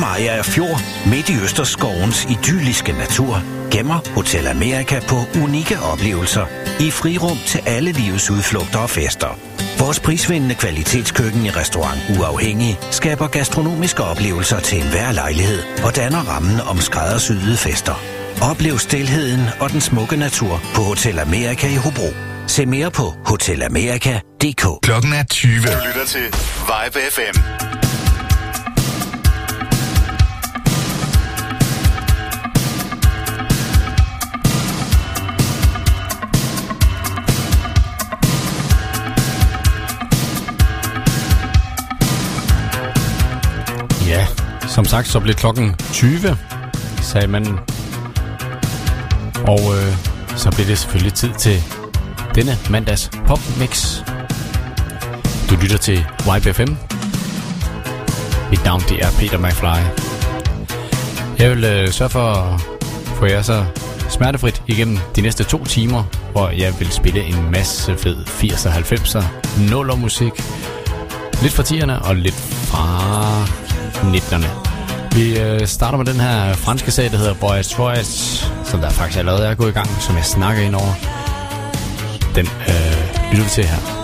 Maja Fjord, midt i Østerskovens idylliske natur, gemmer Hotel Amerika på unikke oplevelser i frirum til alle livets udflugter og fester. Vores prisvindende kvalitetskøkken i restaurant Uafhængig skaber gastronomiske oplevelser til enhver lejlighed og danner rammen om skræddersyede fester. Oplev stilheden og den smukke natur på Hotel Amerika i Hobro. Se mere på hotelamerika.dk. Klokken er 20. Du lytter til Vibe FM. Som sagt, så blev klokken 20, sagde manden. Og øh, så blev det selvfølgelig tid til denne mandags popmix. Du lytter til YBFM. Mit navn det er Peter McFly. Jeg vil øh, sørge for at få jer så smertefrit igennem de næste to timer, hvor jeg vil spille en masse fed 80'er, 90'er, nuller musik. Lidt fra 10'erne og lidt fra 19'erne. Vi øh, starter med den her franske sag, der hedder Boys Choice, som der faktisk allerede er gået i gang, som jeg snakker ind over. Den øh, lytter vi til her.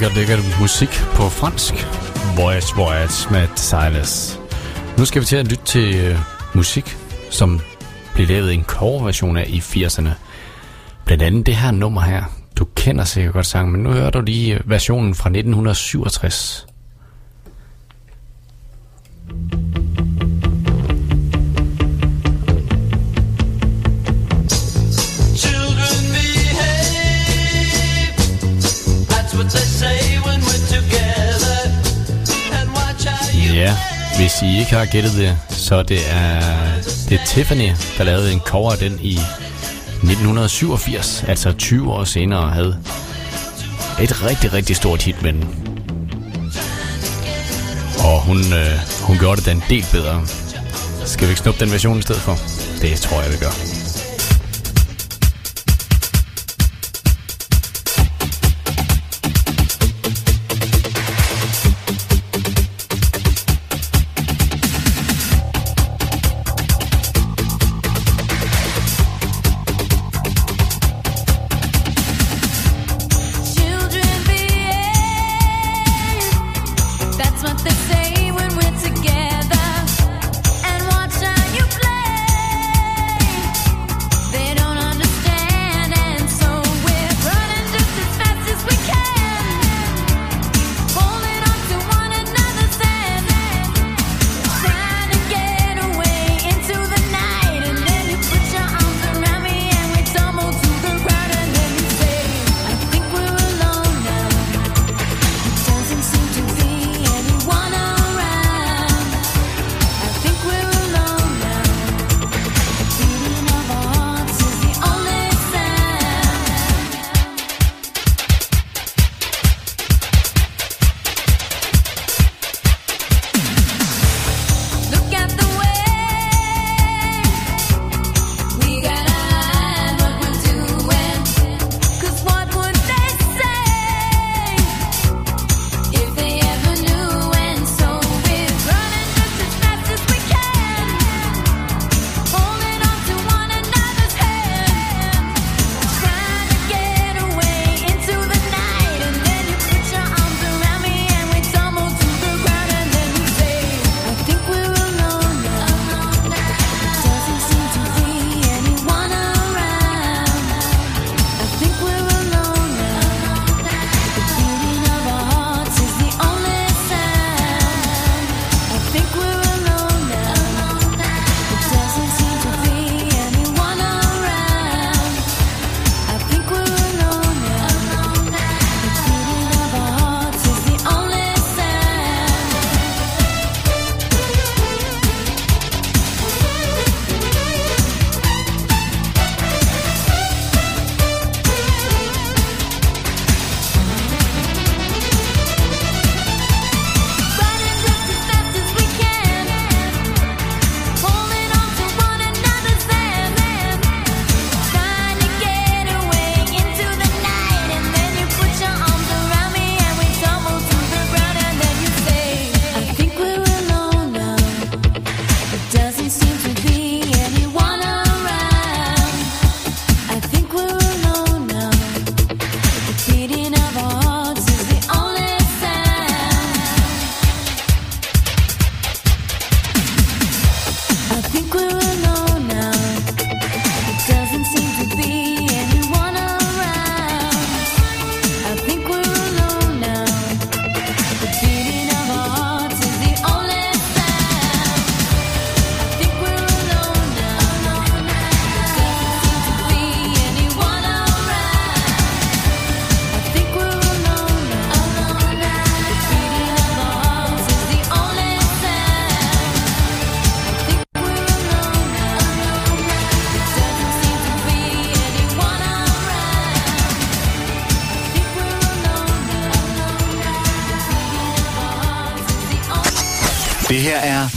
lækker, lækker musik på fransk. Voice, voice med Silas. Nu skal vi til at lytte til øh, musik, som blev lavet en coverversion af i 80'erne. Blandt andet det her nummer her. Du kender sikkert godt sangen, men nu hører du lige øh, versionen fra 1967. I ikke har gættet det, så det er, det er Tiffany, der lavede en cover af den i 1987, altså 20 år senere, havde et rigtig, rigtig stort hit med den. Og hun, øh, hun gjorde det da en del bedre. Skal vi ikke snuppe den version i stedet for? Det tror jeg, vi gør.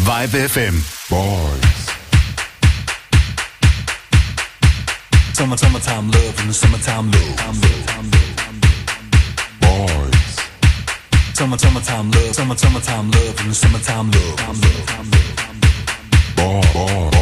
Vibe FM. Boys. Summer, summertime love and the summertime love. I'm low, I'm low, I'm low. Boys. Summer, summertime love, summer, summertime love and the summertime love. I'm low, I'm low, I'm low. Boys.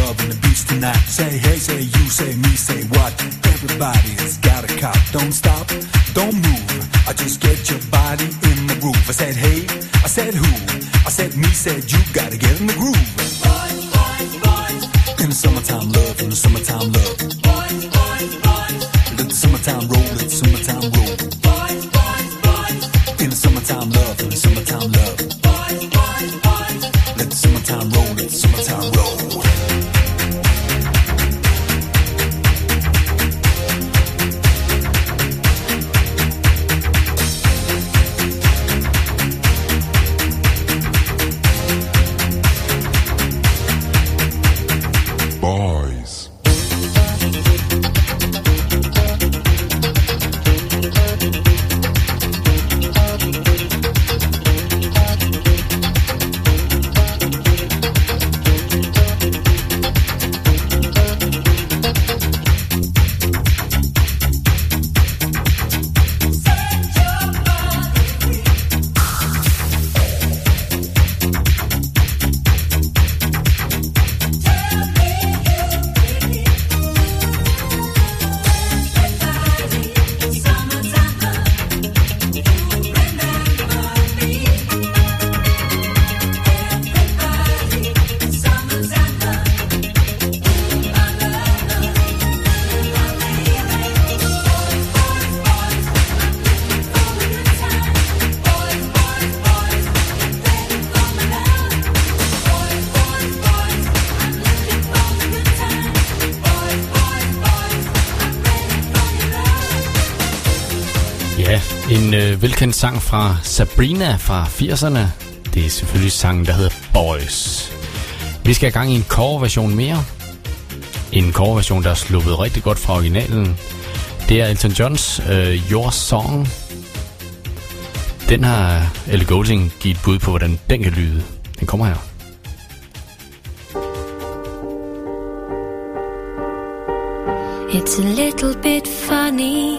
Love in the beach tonight. Say hey, say you, say me, say what? Everybody's got a cop. Don't stop, don't move. I just get your body in the groove. I said hey, I said who? I said me, said you. Gotta get in the groove. Boys, boys, boys. In the summertime love, in the summertime love. Boys, boys, boys. Let the summertime roll, let the summertime roll. Velkendt sang fra Sabrina fra 80'erne. Det er selvfølgelig sangen, der hedder Boys. Vi skal i gang i en coverversion mere. En coverversion, der er sluppet rigtig godt fra originalen. Det er Elton Johns uh, Your Song. Den har Elle Golding givet bud på, hvordan den kan lyde. Den kommer her. It's a little bit funny,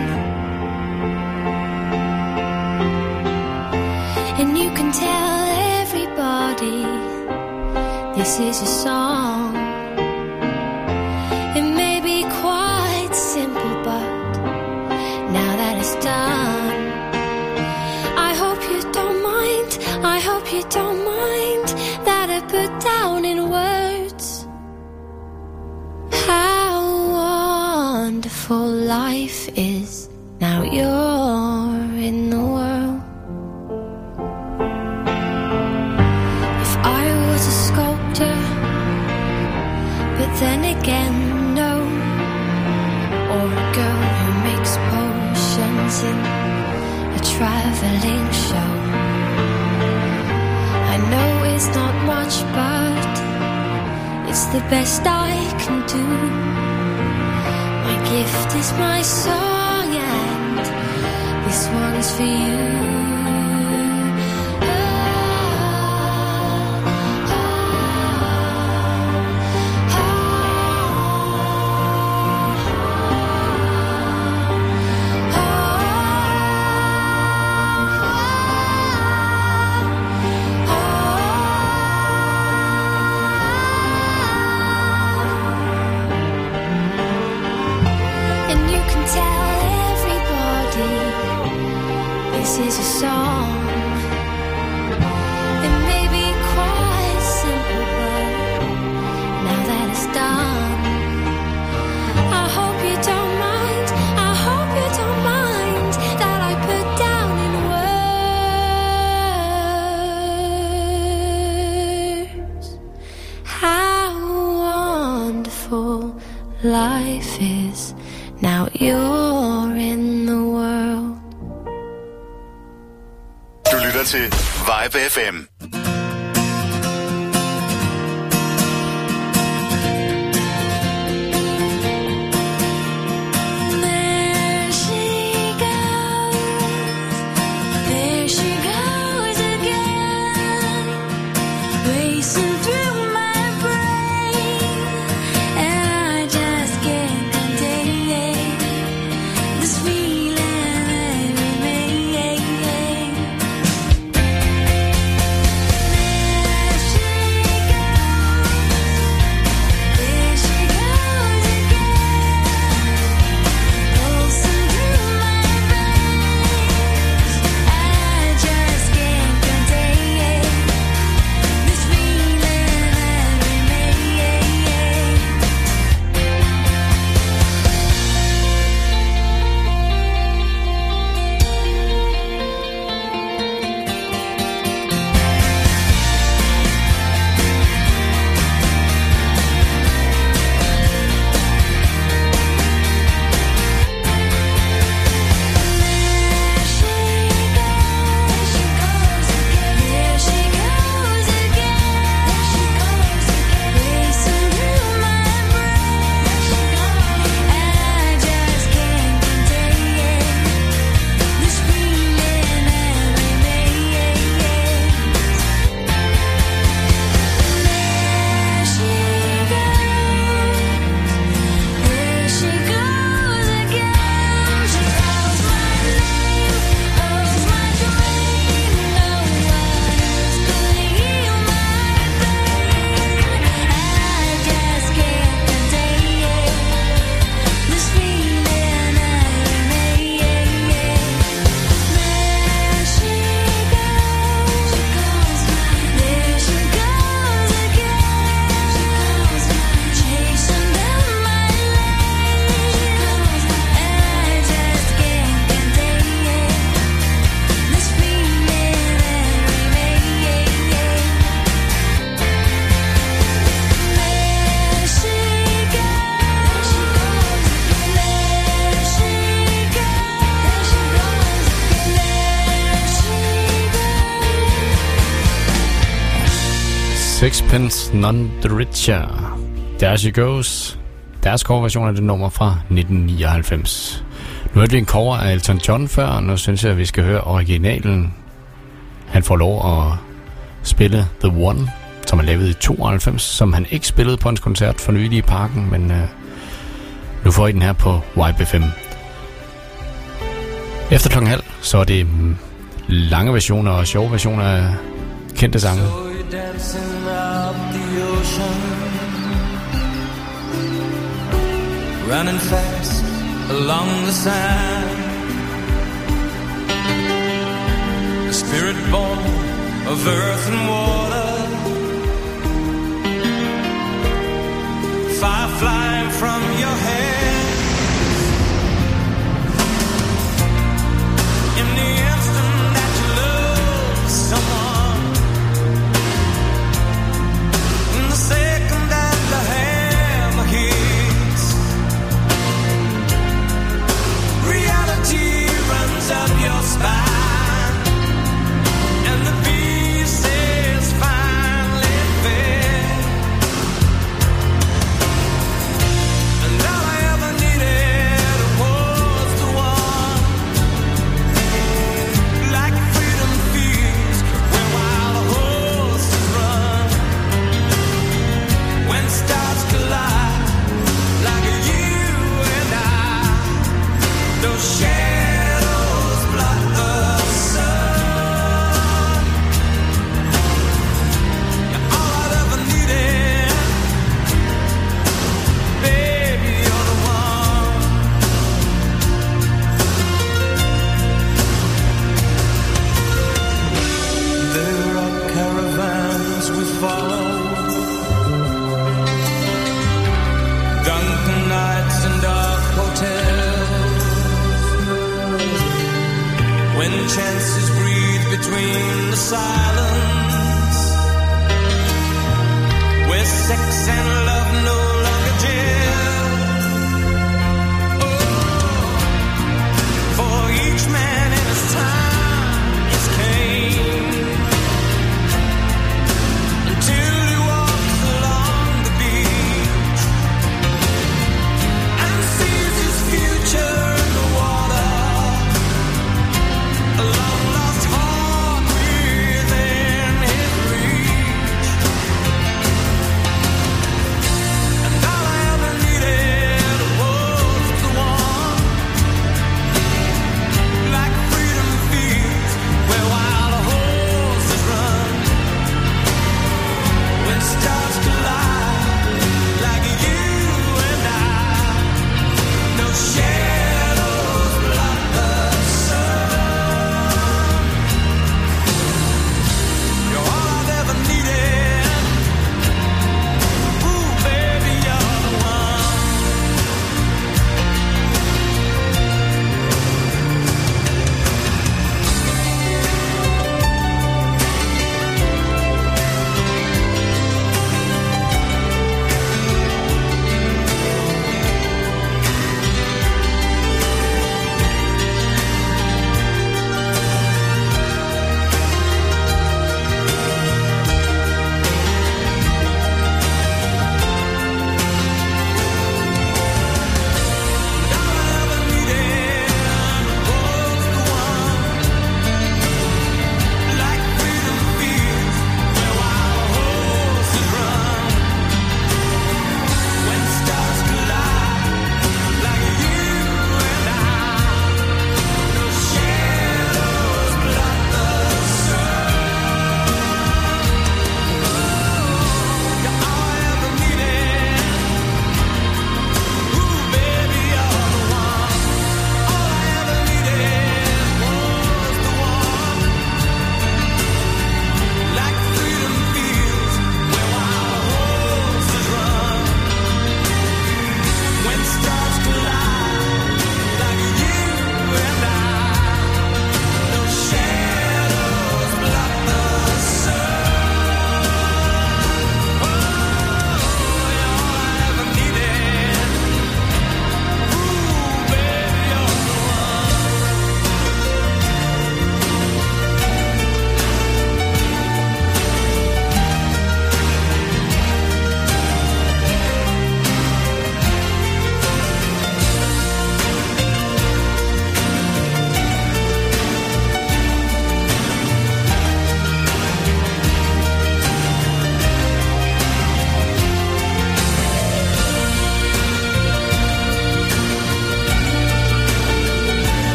This is a song. It may be quite simple, but now that it's done, I hope you don't mind. I hope you don't mind that I put down in words how wonderful life is. Now you're in the world. Again, no. Or a girl who makes potions in a traveling show. I know it's not much, but it's the best I can do. My gift is my song, and this one's for you. Pence, None the Richer. There She Goes. Deres coverversion af det nummer fra 1999. Nu hørte vi en cover af Elton John før, og nu synes jeg, at vi skal høre originalen. Han får lov at spille The One, som han lavet i 92, som han ikke spillede på hans koncert for nylig i parken, men øh, nu får I den her på YB5. Efter klokken halv, så er det mm, lange versioner og sjove versioner af kendte sange. So ocean running fast along the sand. A spirit born of earth and water, fire flying from your head. between the silence where sex and love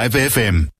Vibe FM.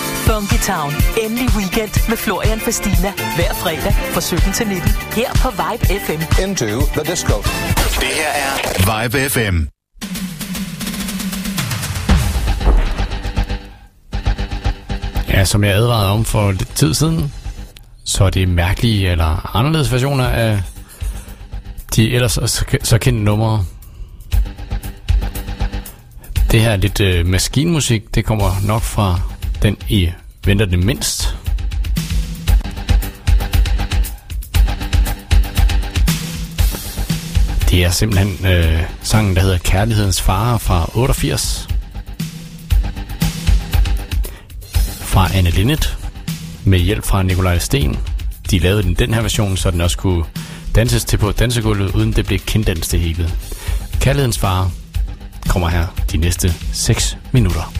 Funky Town. Endelig weekend med Florian Fastina. Hver fredag fra 17 til 19. Her på Vibe FM. Into the disco. Det her er Vibe FM. Ja, som jeg advarede om for lidt tid siden, så er det mærkelige eller anderledes versioner af de ellers så, kendte numre. Det her lidt øh, maskinmusik, det kommer nok fra den I venter det mindst. Det er simpelthen øh, sangen, der hedder Kærlighedens Fare fra 88. Fra Anne Linnet med hjælp fra Nikolaj Sten. De lavede den den her version, så den også kunne danses til på dansegulvet, uden det blev kinddans det hele. Kærlighedens Fare kommer her de næste 6 minutter.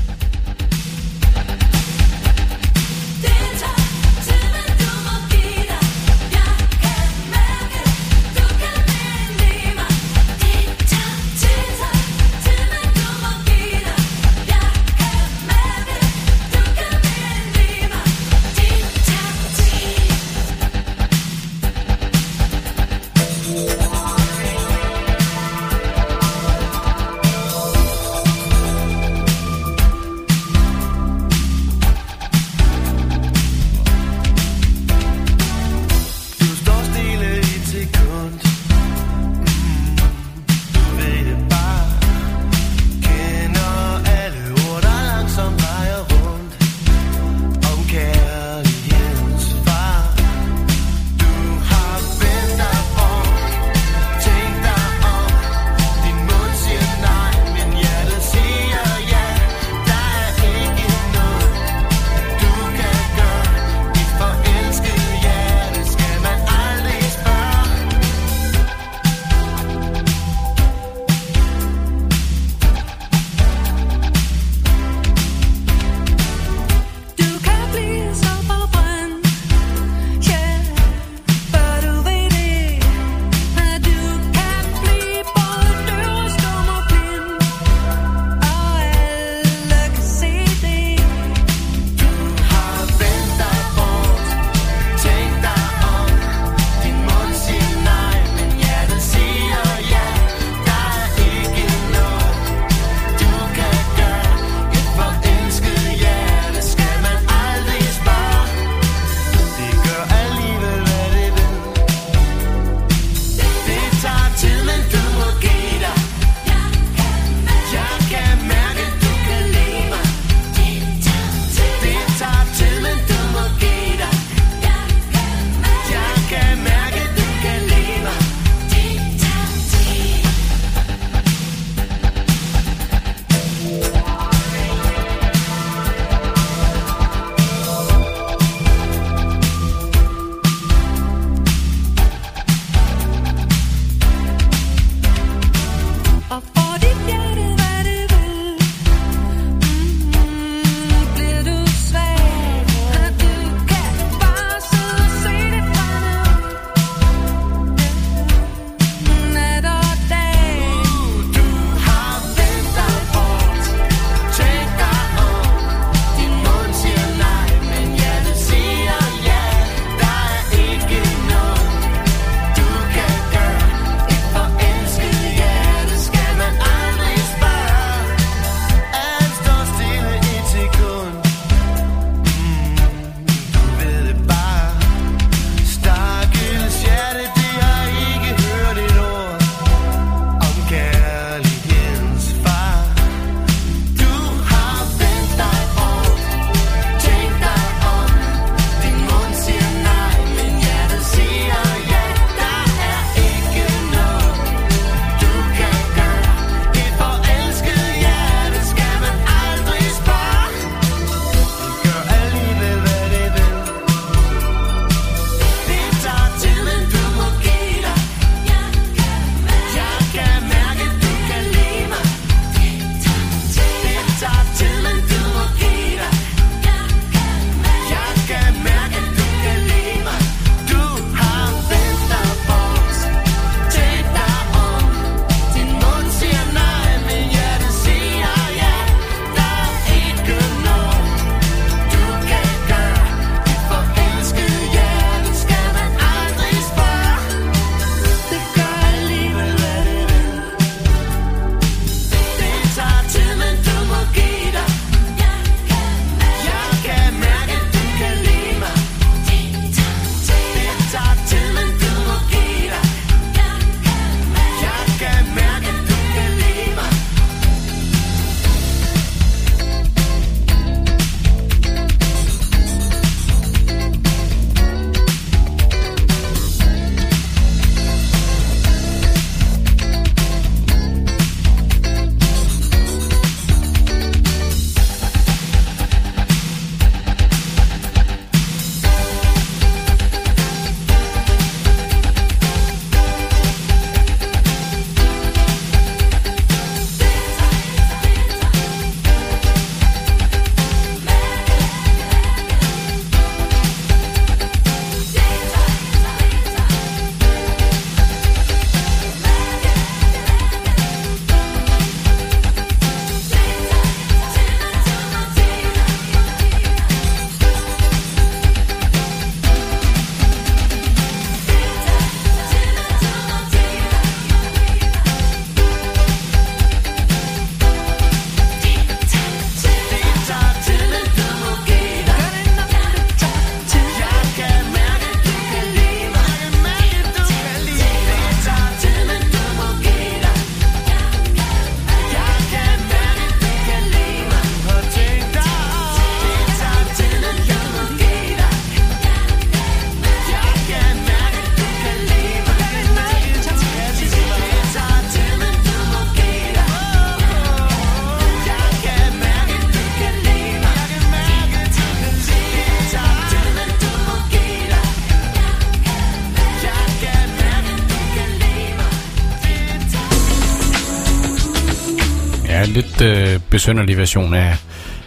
Besønderlig version af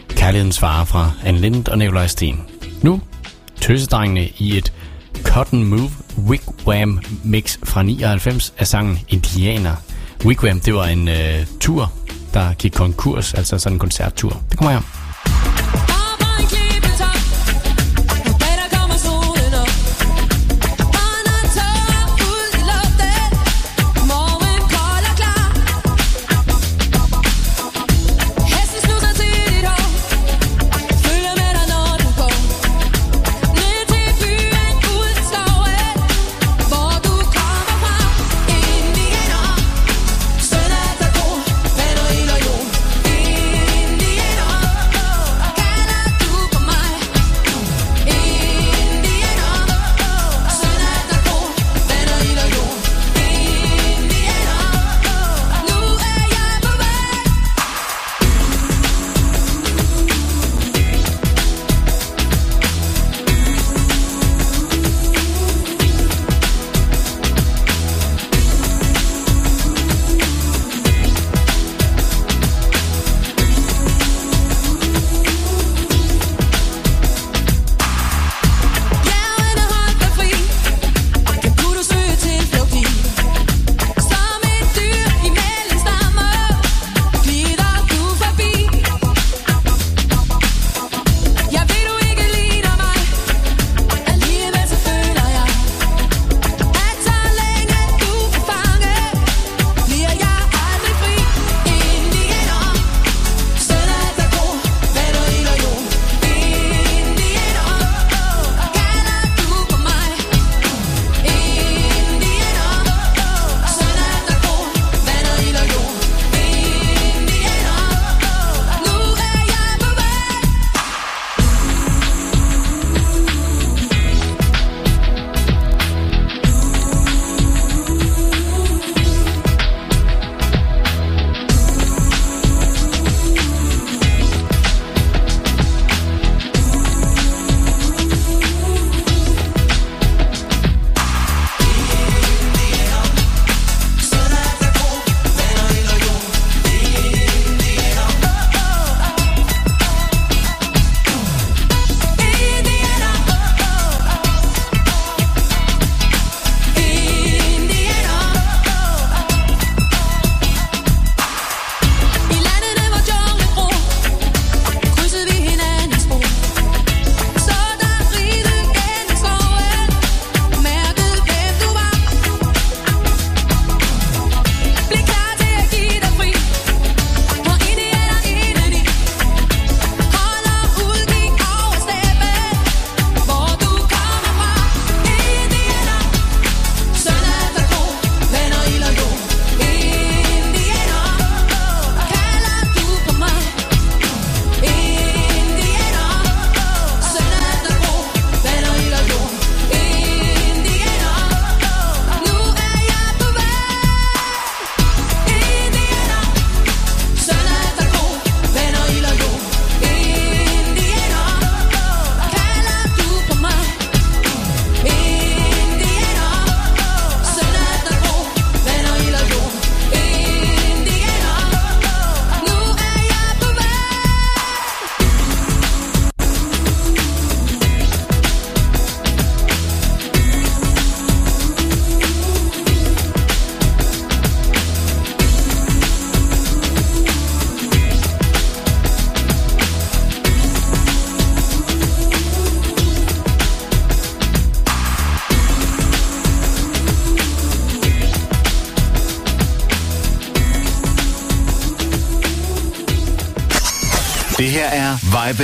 Kærlighedens Fare fra Anne Lind og Nikolaj Sten. Nu tøsedrengene i et Cotton Move Wigwam mix fra 99 af sangen Indianer. Wigwam, det var en øh, tur, der gik konkurs, altså sådan en koncerttur. Det kommer her.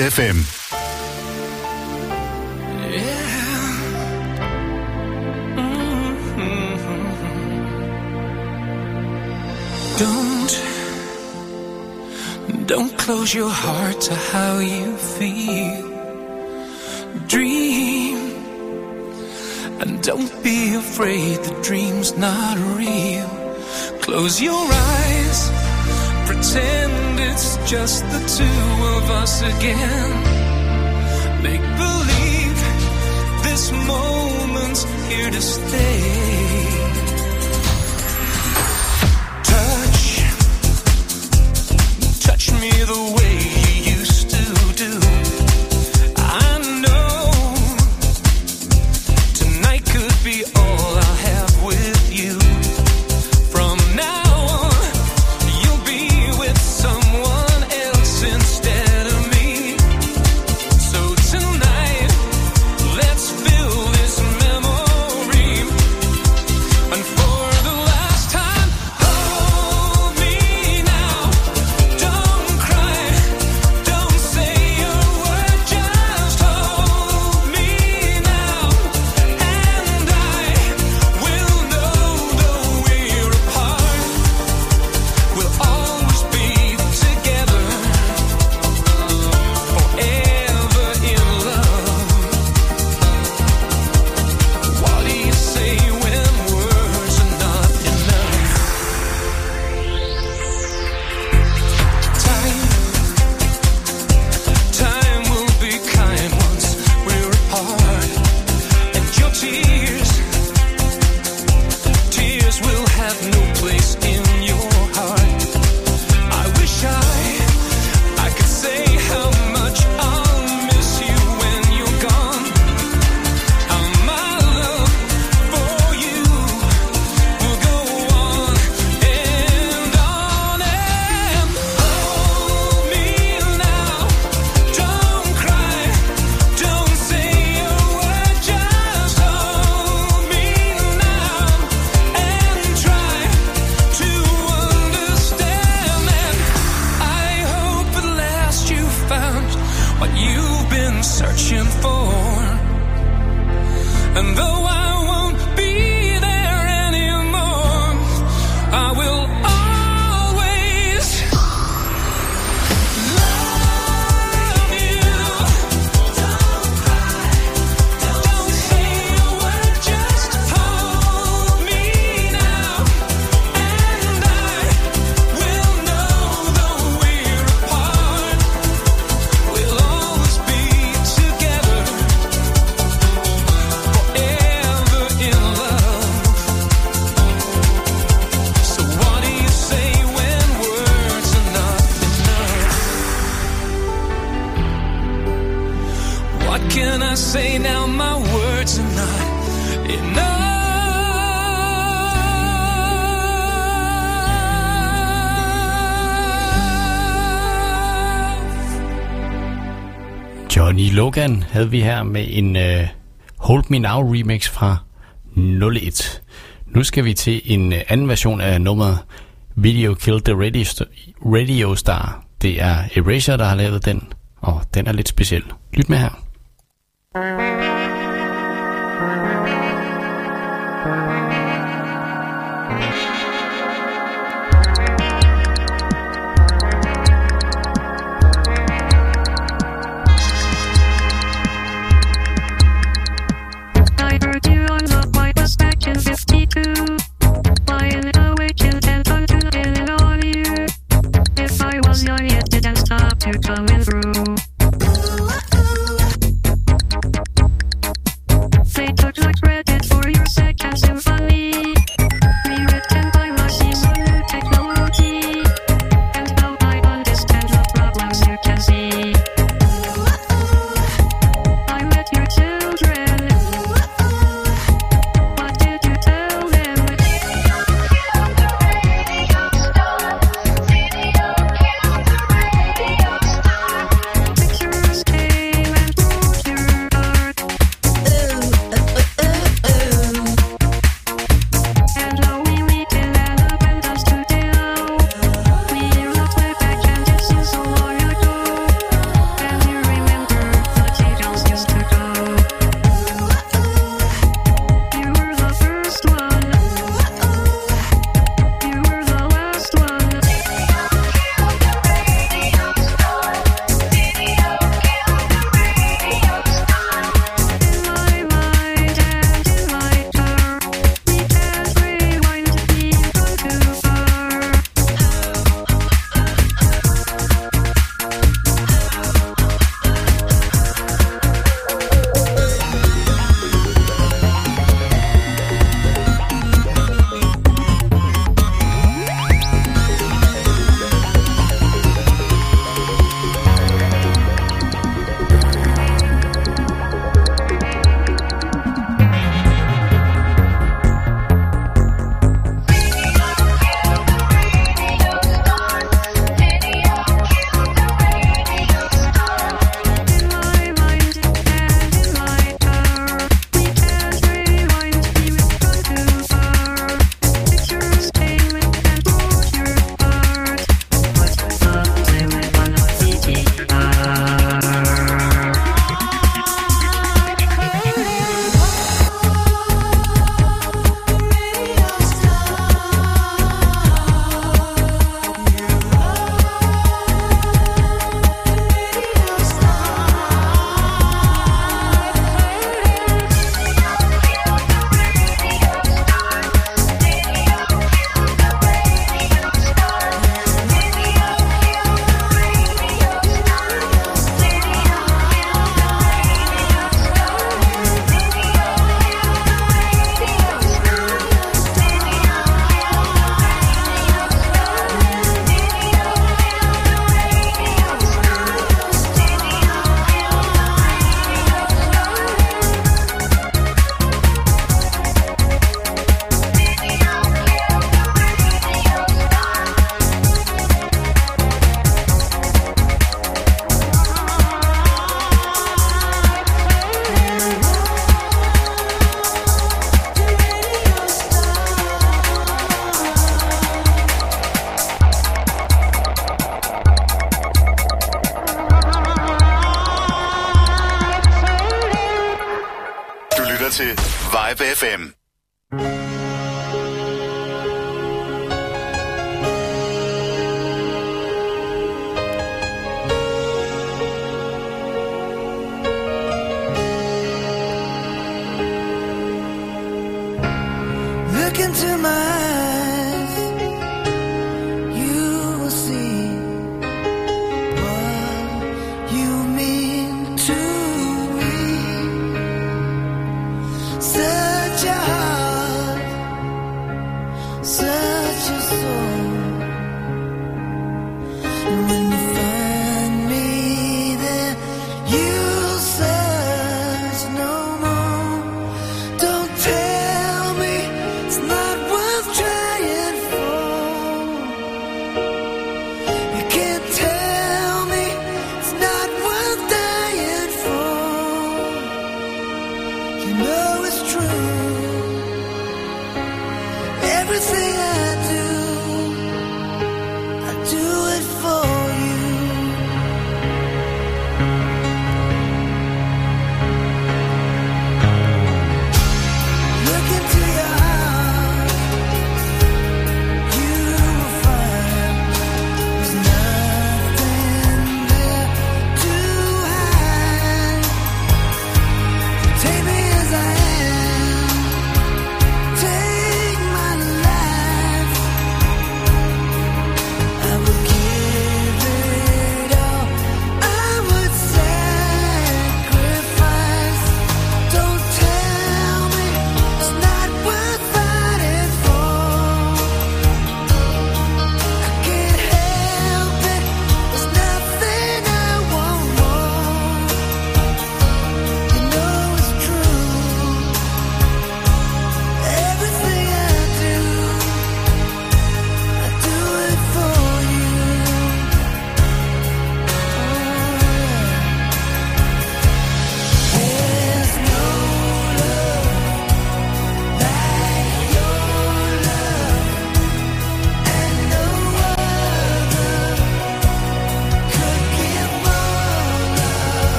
Er havde vi her med en uh, Hold Me Now remix fra 01. Nu skal vi til en uh, anden version af nummeret Video Killed the Radio, St- Radio Star. Det er Erasure, der har lavet den, og den er lidt speciel. Lyt med her.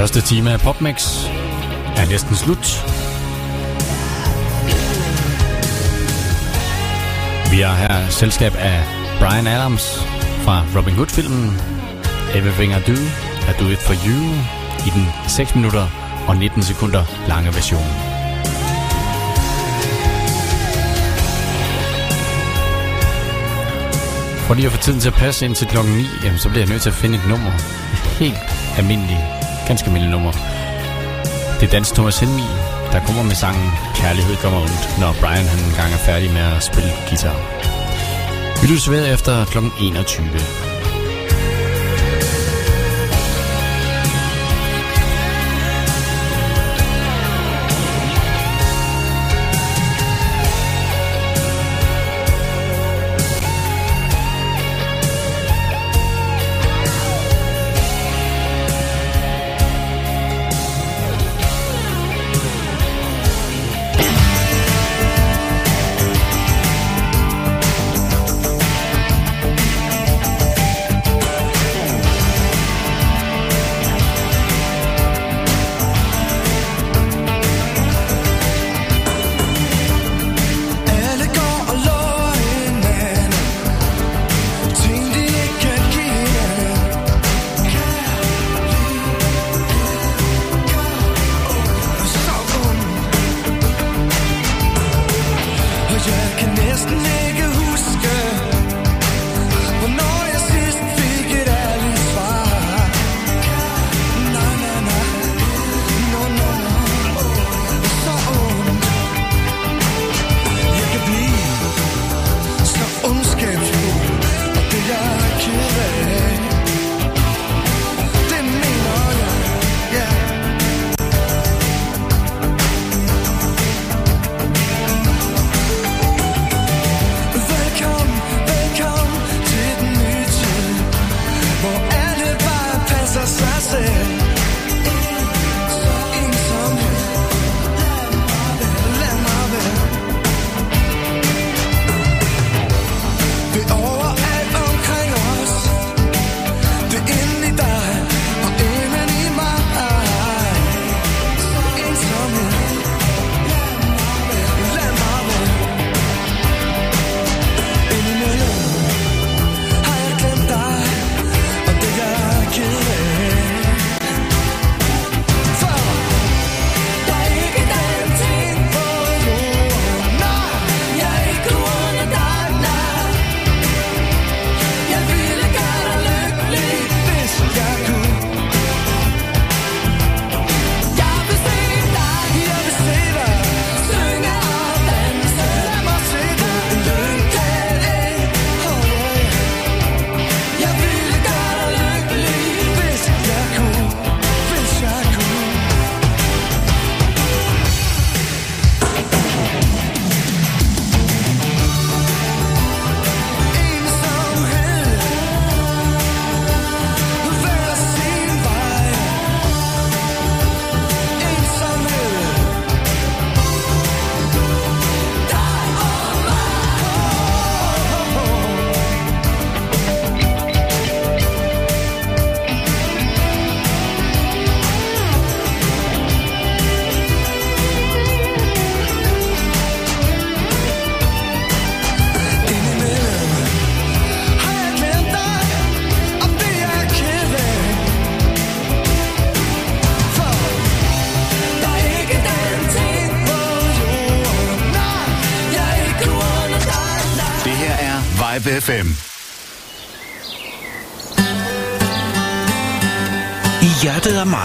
Første time af PopMix er næsten slut. Vi har her selskab af Brian Adams fra Robin Hood-filmen Everything I Do, I Do It For You i den 6 minutter og 19 sekunder lange version. For lige at få tiden til at passe ind til klokken 9, jamen, så bliver jeg nødt til at finde et nummer. Et helt almindeligt, ganske almindeligt nummer. Det er Dans Thomas Helmi, der kommer med sangen Kærlighed kommer ondt, når Brian han engang er færdig med at spille guitar. Vi lyttes ved efter klokken 21.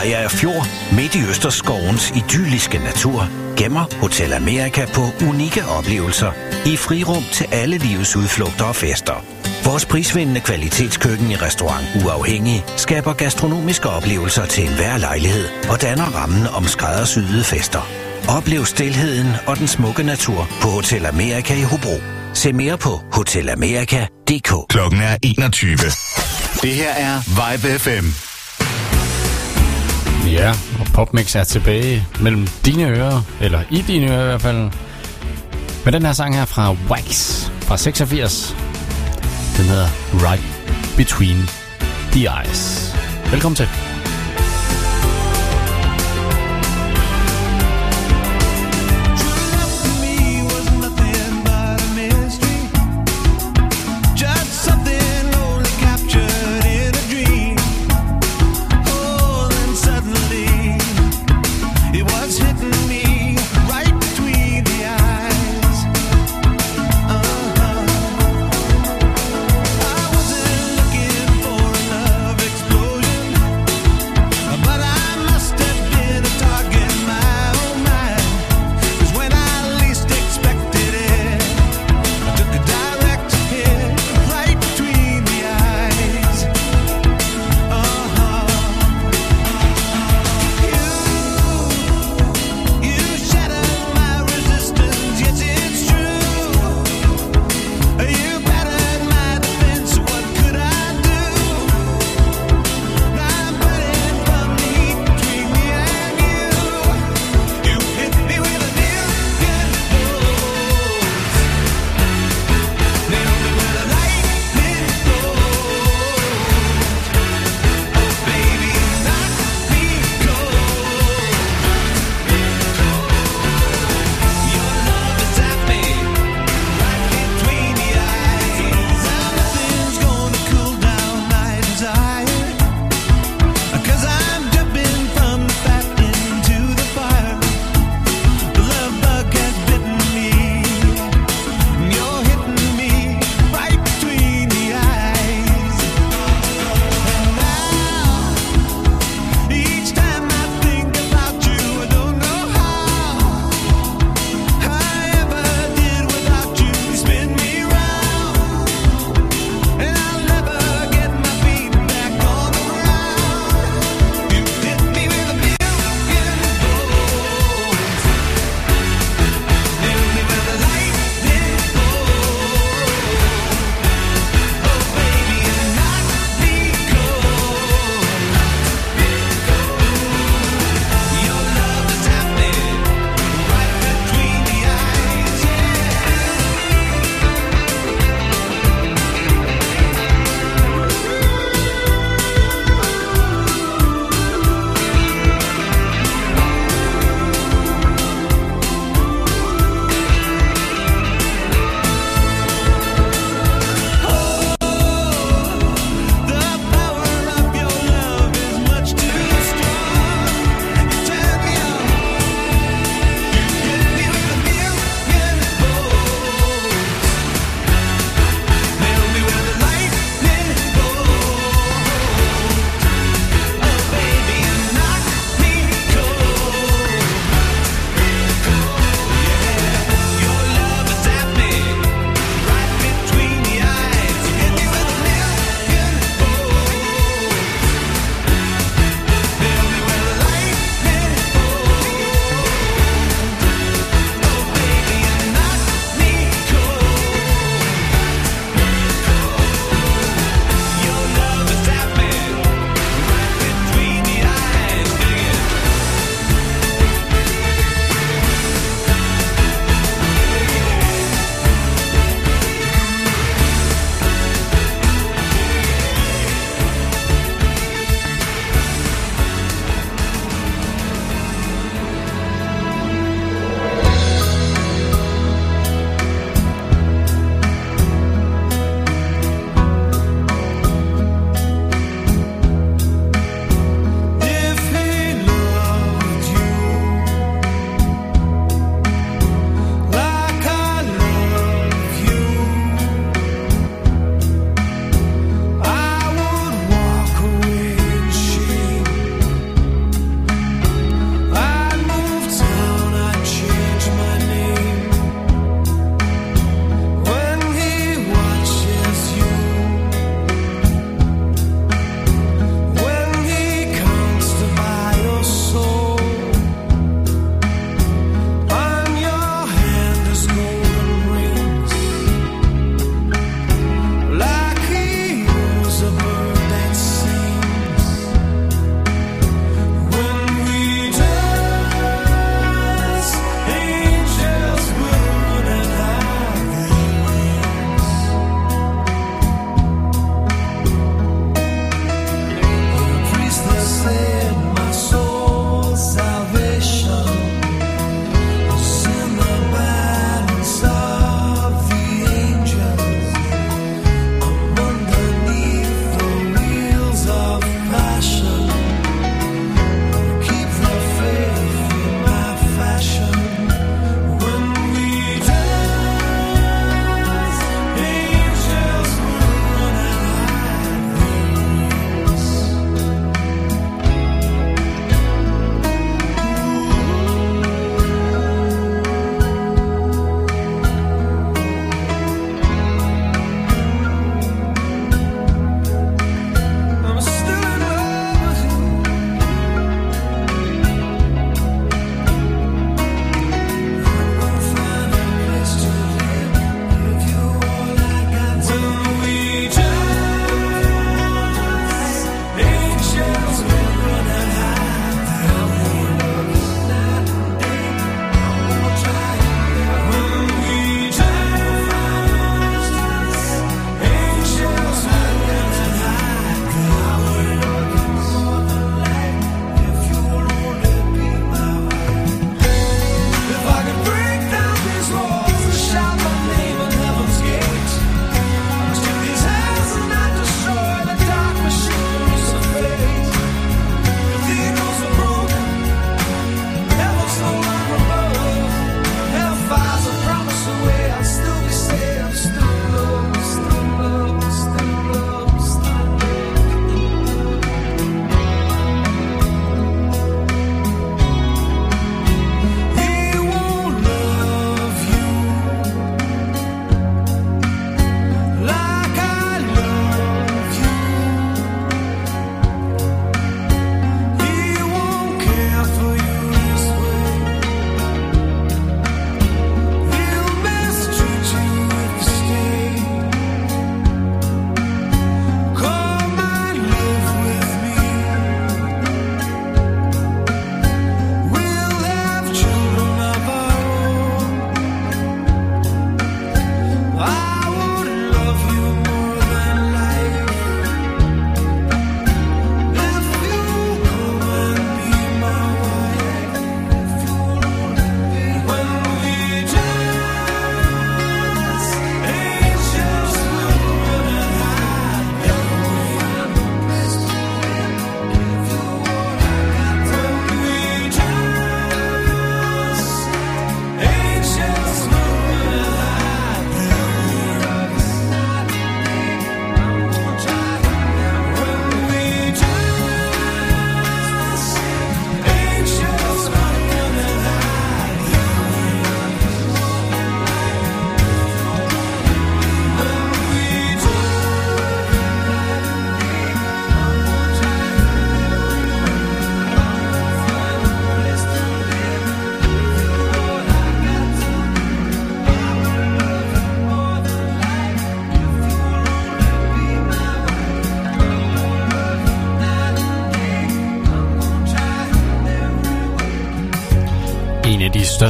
hjertet Maja Fjord, midt i Østerskovens idylliske natur, gemmer Hotel Amerika på unikke oplevelser i frirum til alle livets udflugter og fester. Vores prisvindende kvalitetskøkken i restaurant Uafhængig skaber gastronomiske oplevelser til enhver lejlighed og danner rammen om skræddersyede fester. Oplev stilheden og den smukke natur på Hotel Amerika i Hobro. Se mere på hotelamerika.dk. Klokken er 21. Det her er Vibe FM. Ja, og PopMix er tilbage mellem dine ører, eller i dine ører i hvert fald. Med den her sang her fra Wax fra 86. Den hedder Right Between the Eyes. Velkommen til.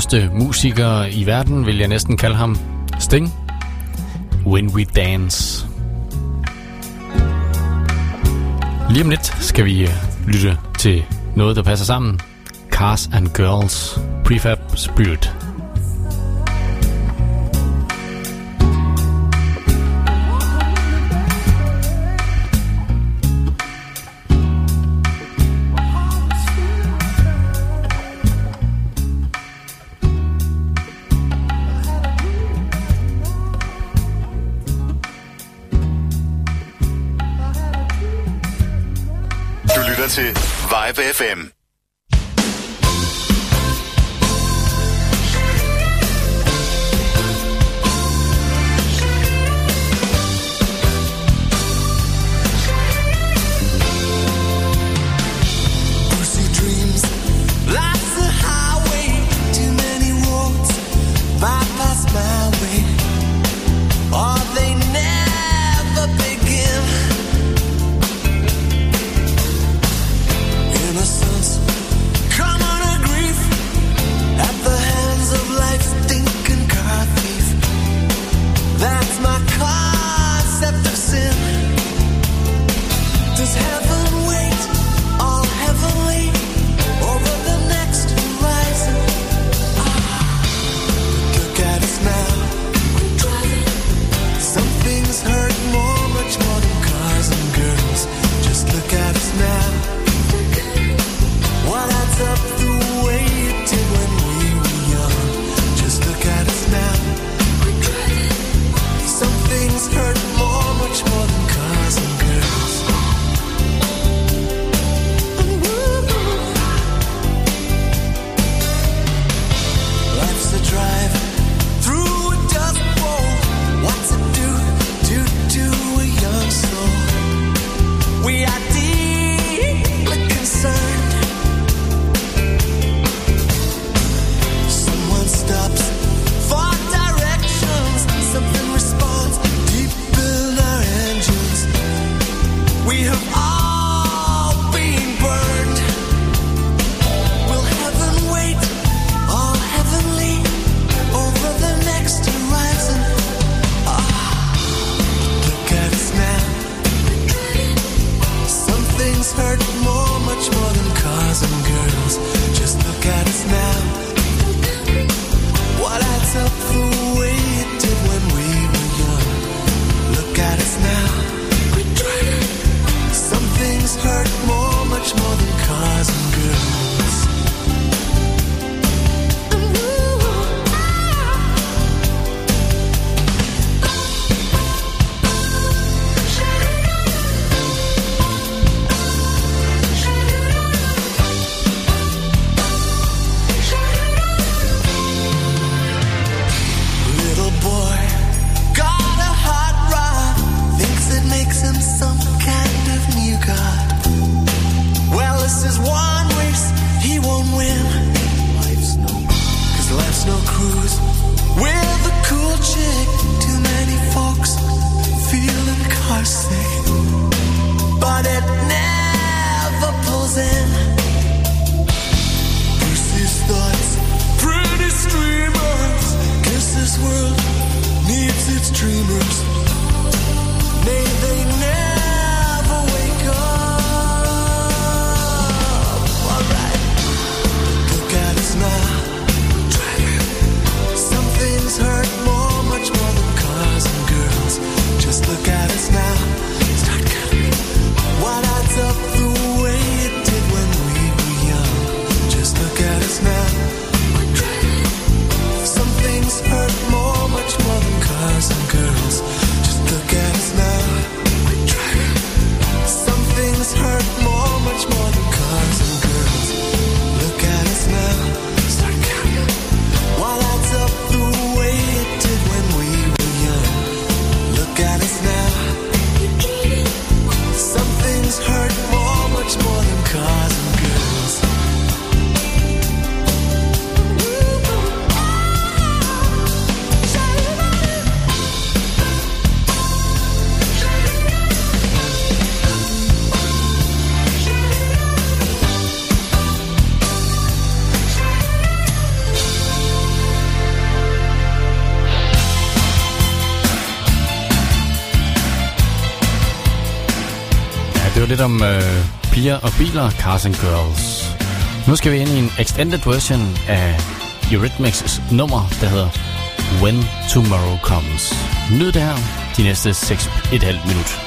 største musikere i verden, vil jeg næsten kalde ham. Sting. When We Dance. Lige om lidt skal vi øh, lytte til noget, der passer sammen. Cars and Girls. Prefab Spirit. Lidt om øh, piger og biler, Cars and Girls. Nu skal vi ind i en extended version af Eurythmics nummer, der hedder When Tomorrow Comes. Nyd det her de næste 6,5 minutter.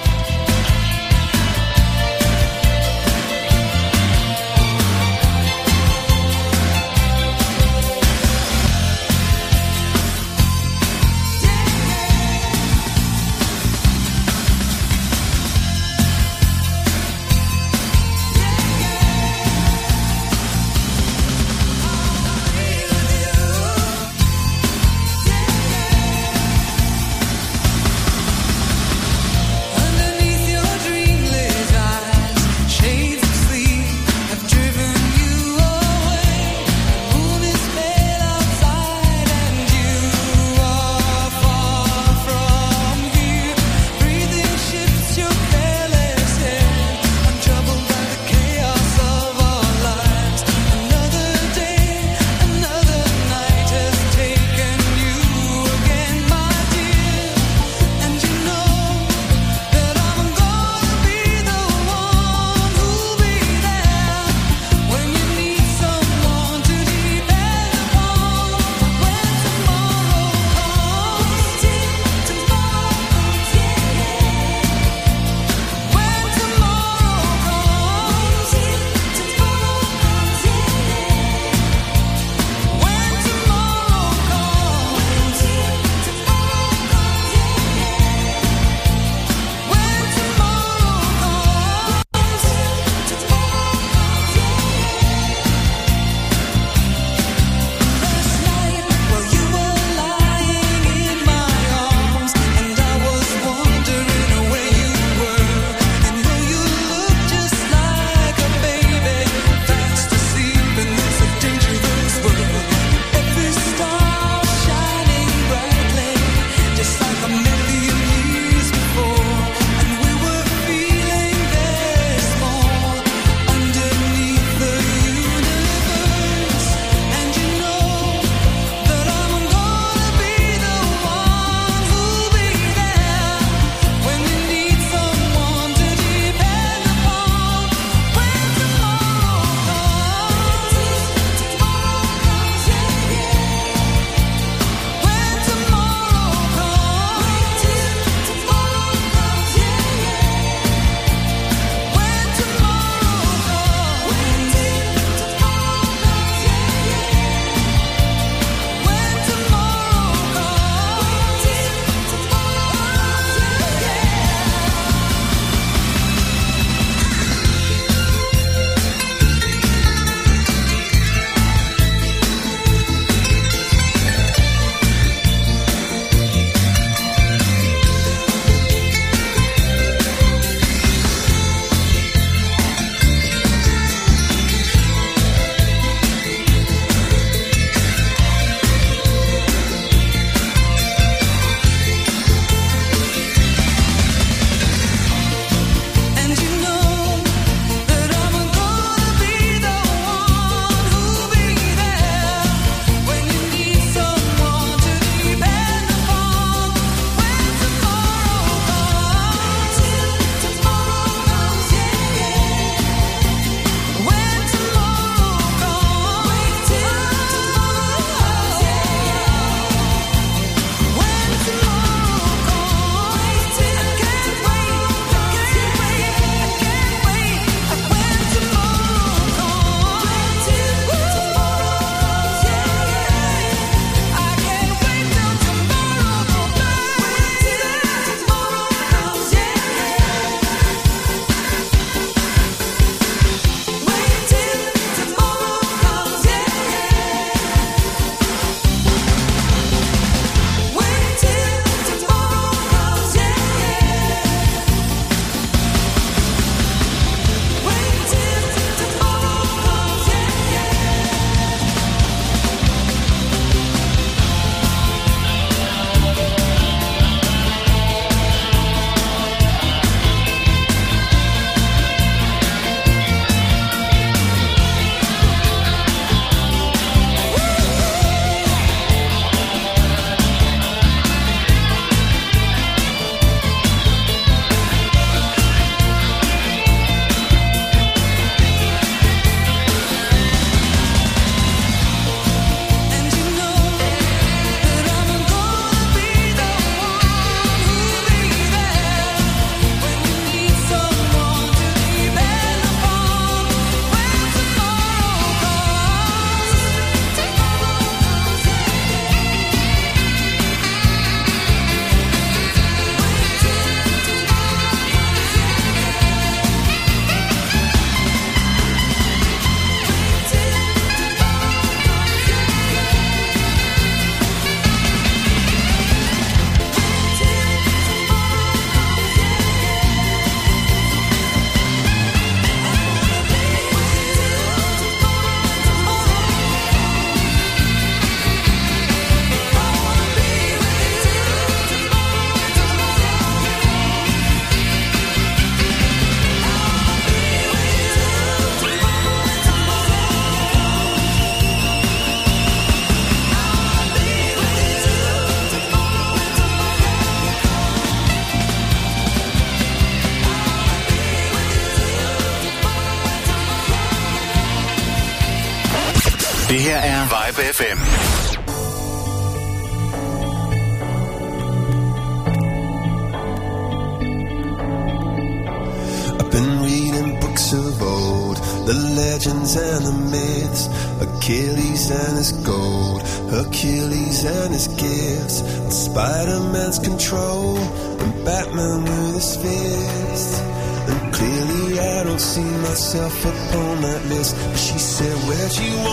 that you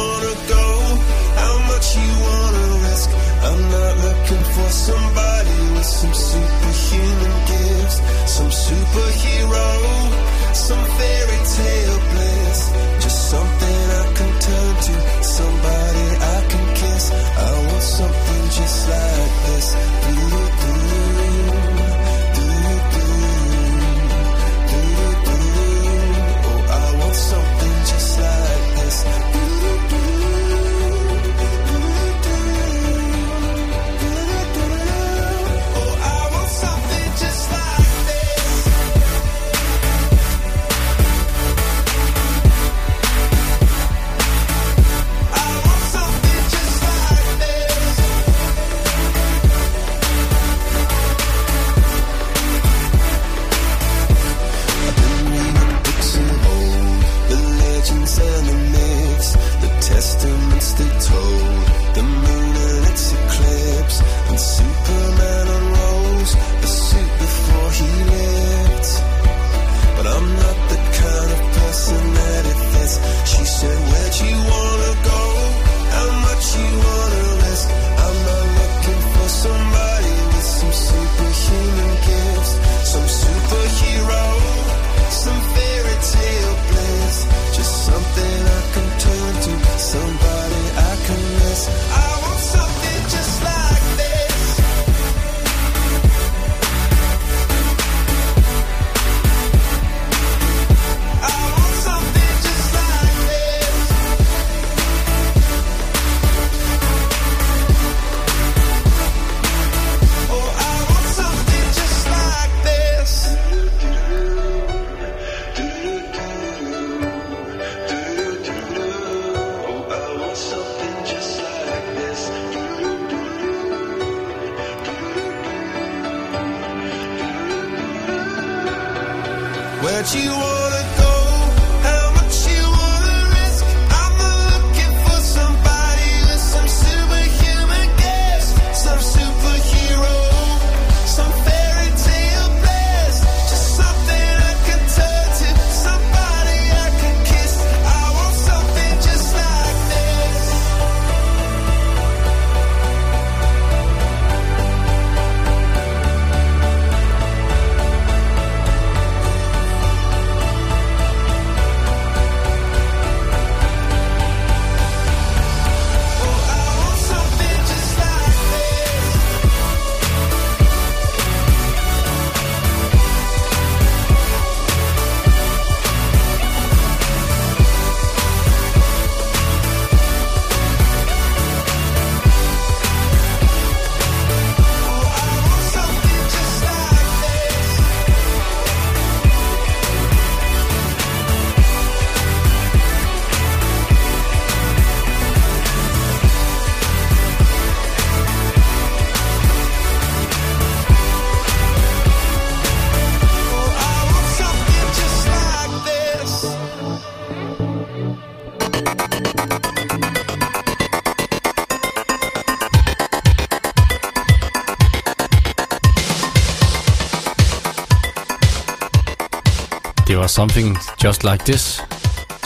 Something Just Like This,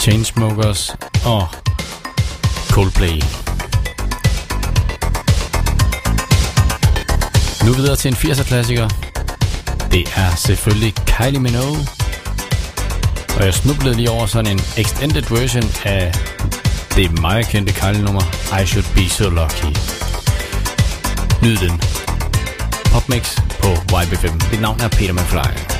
Chainsmokers og Coldplay. Nu videre til en 80'er klassiker. Det er selvfølgelig Kylie Minogue. Og jeg snublede lige over sådan en extended version af det meget kendte Kylie nummer I Should Be So Lucky. Nyd den. Popmix på YB5. Mit navn er Peter McFly.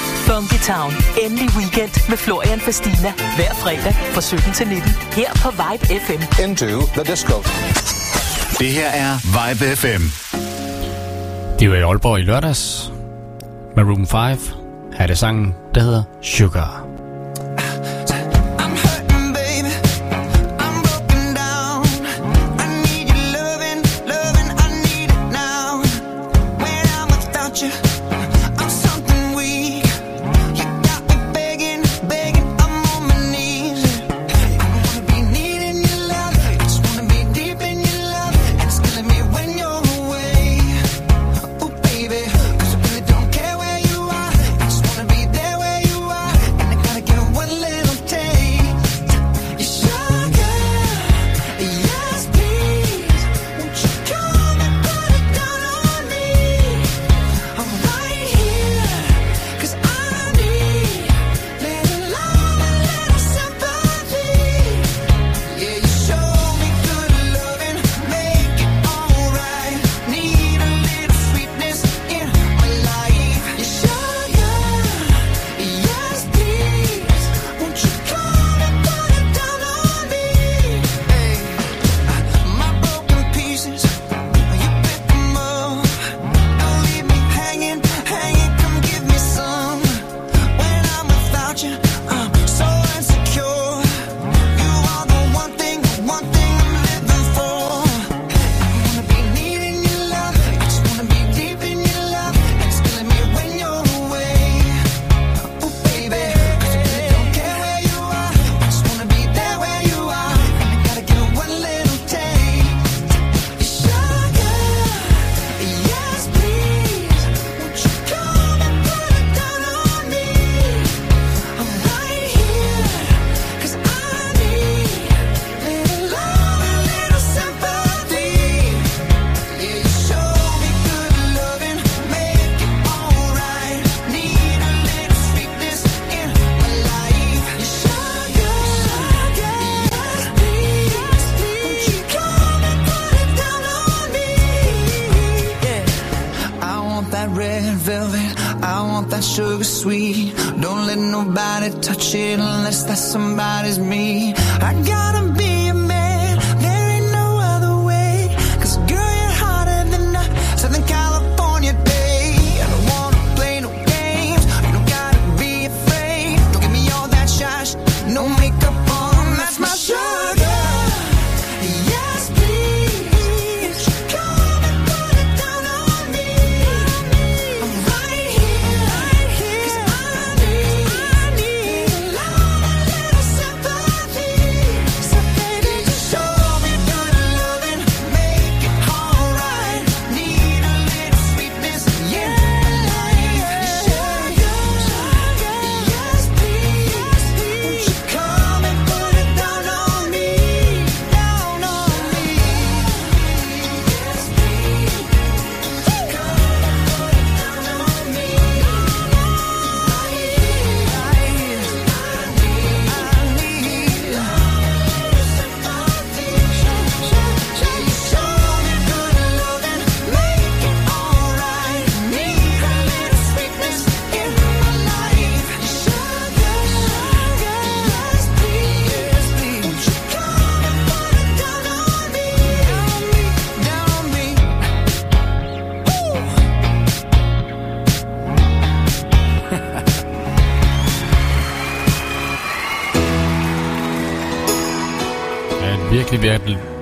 Funky Town. Endelig weekend med Florian Fastina. Hver fredag fra 17 til 19. Her på Vibe FM. Into the disco. Det her er Vibe FM. De var i Aalborg i lørdags. Med Room 5 havde det sangen, der hedder Sugar.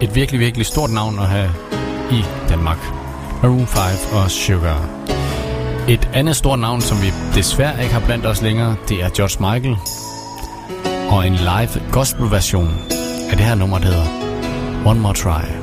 Et virkelig, virkelig stort navn at have i Danmark. Maroon 5 og Sugar. Et andet stort navn, som vi desværre ikke har blandt os længere, det er George Michael. Og en live gospel version af det her nummer, der hedder One More Try.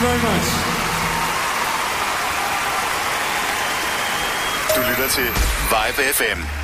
Very much. Du lytter til Vibe FM.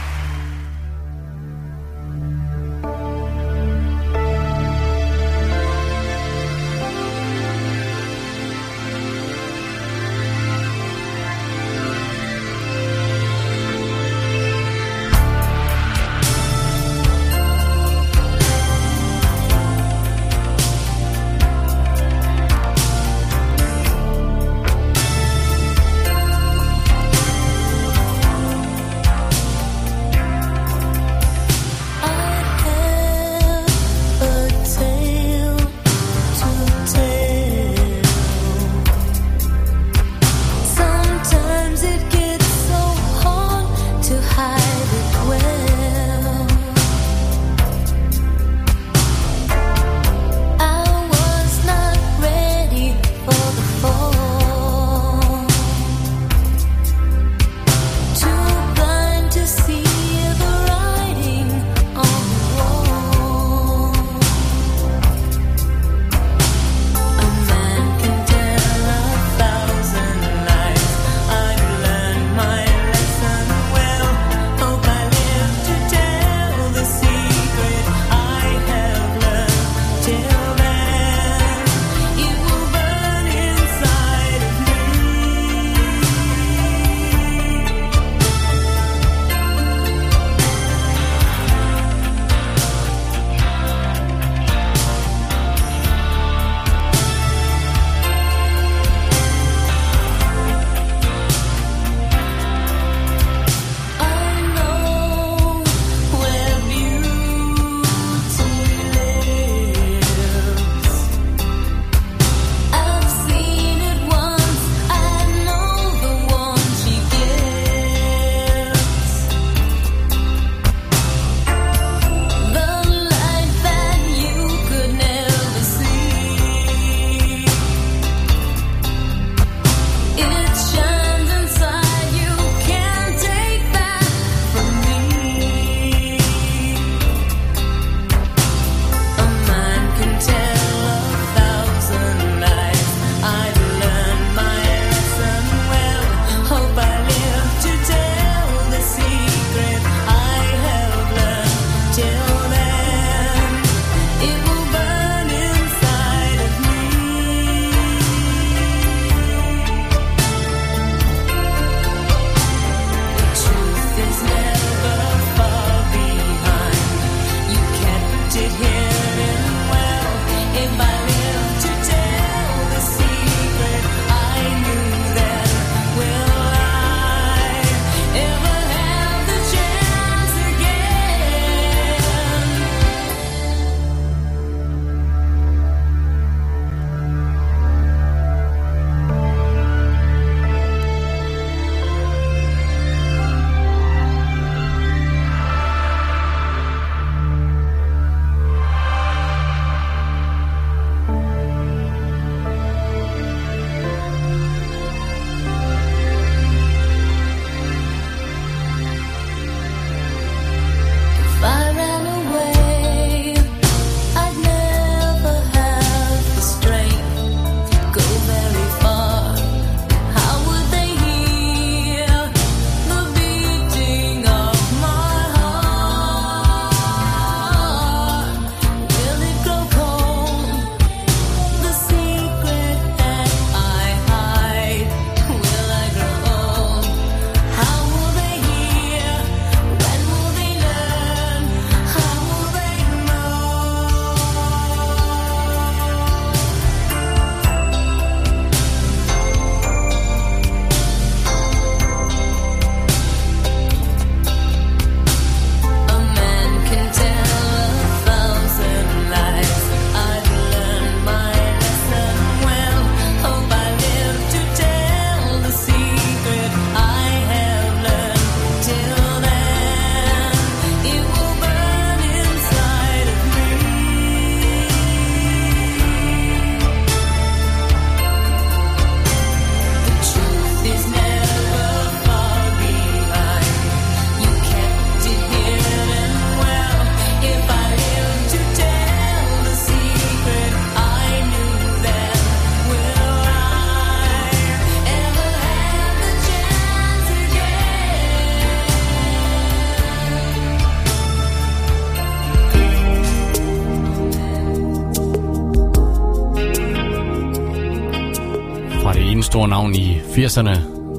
navn i 80'erne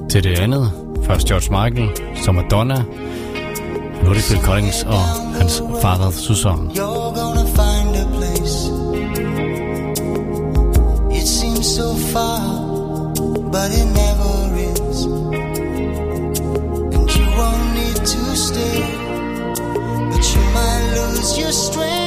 til det andet. Først George Michael, så Madonna, og nu er det Phil Collins og hans fader Susan. It seems so far, but it never is And you won't need to stay But you might lose your strength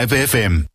Live FM.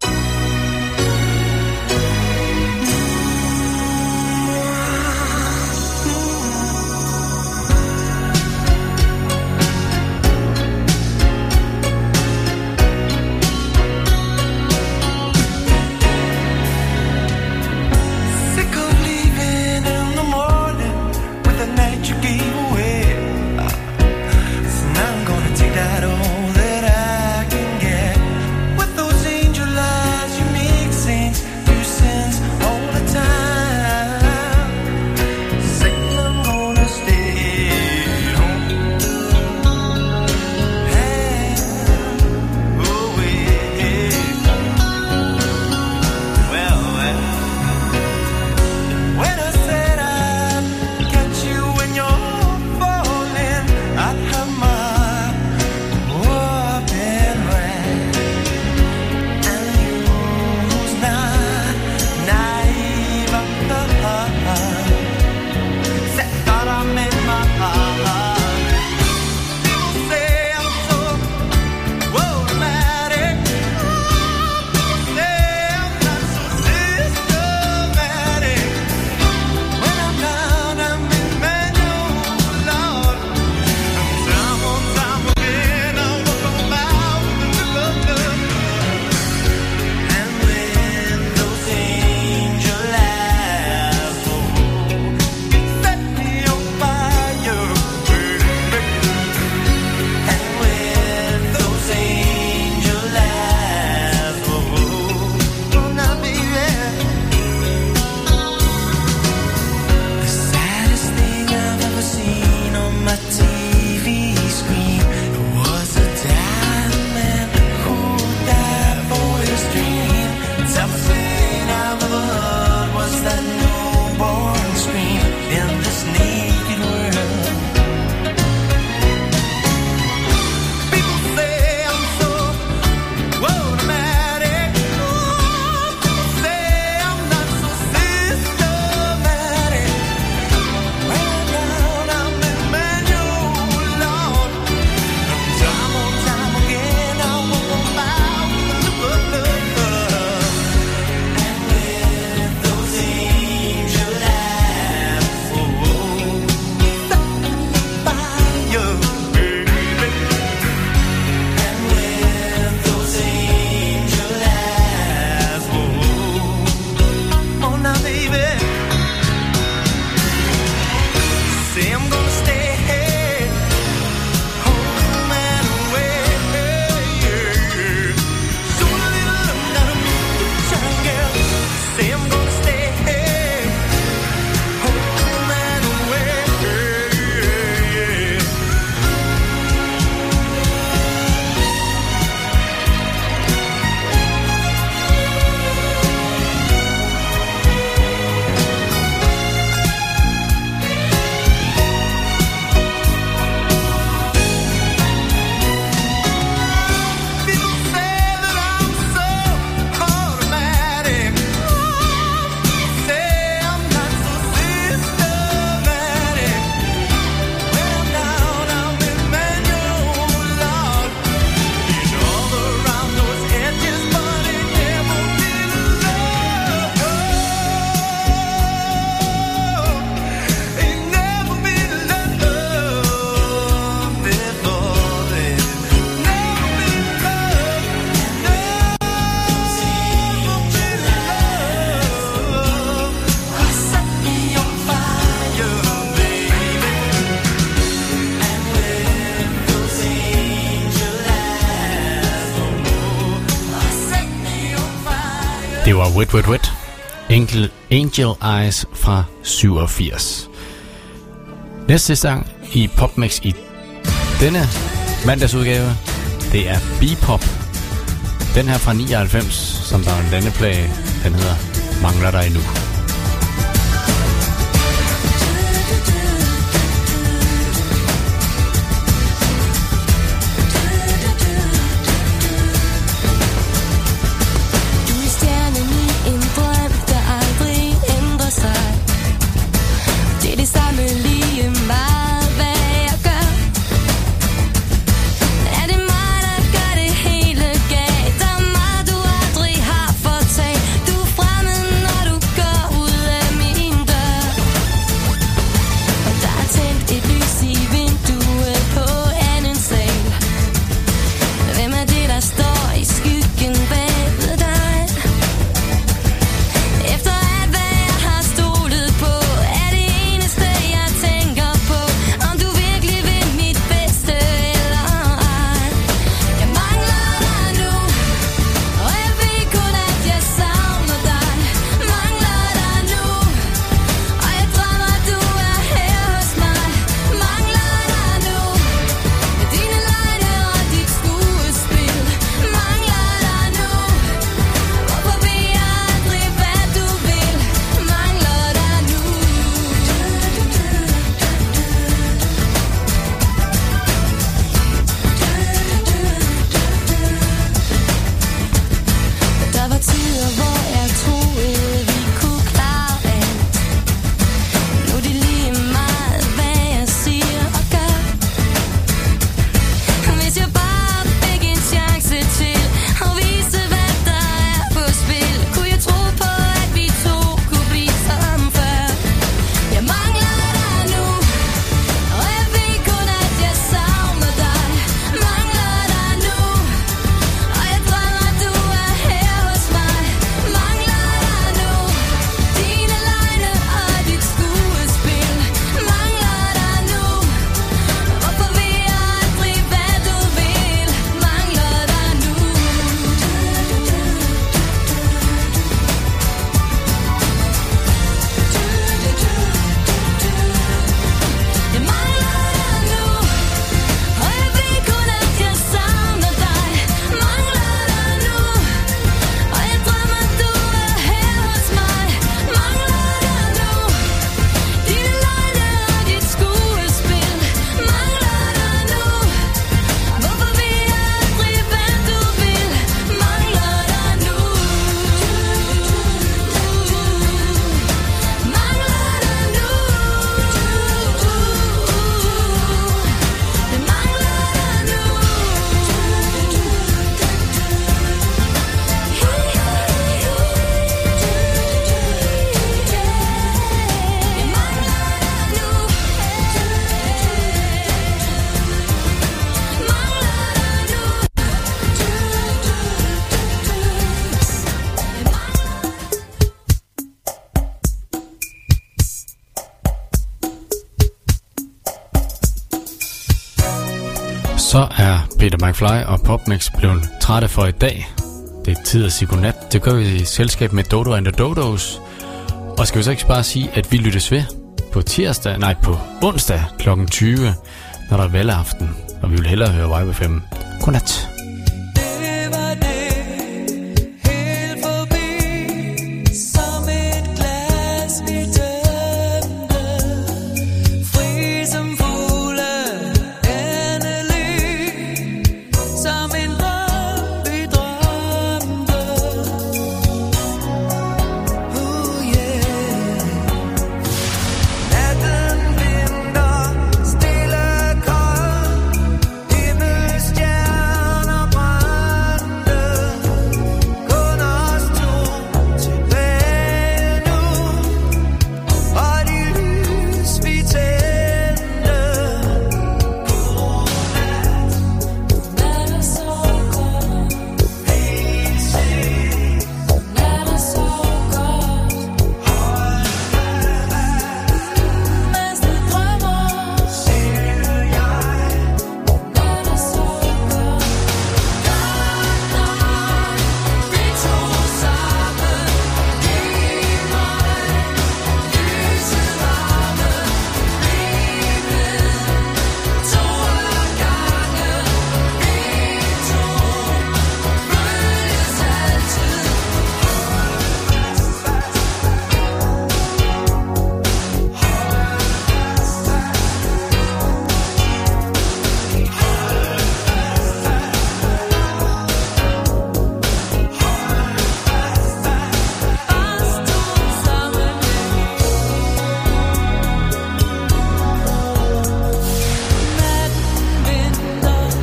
Angel Eyes fra 87. Næste sang i PopMix i denne mandagsudgave, det er B-pop. Den her fra 99, som der er en landeplage, den hedder Mangler dig nu. McFly og Popmix blev trætte for i dag. Det er tid at sige godnat. Det gør vi i selskab med Dodo and the Dodos. Og skal vi så ikke bare sige, at vi lyttes ved på tirsdag, nej på onsdag kl. 20, når der er valgaften, og vi vil hellere høre Vibe 5. Godnat.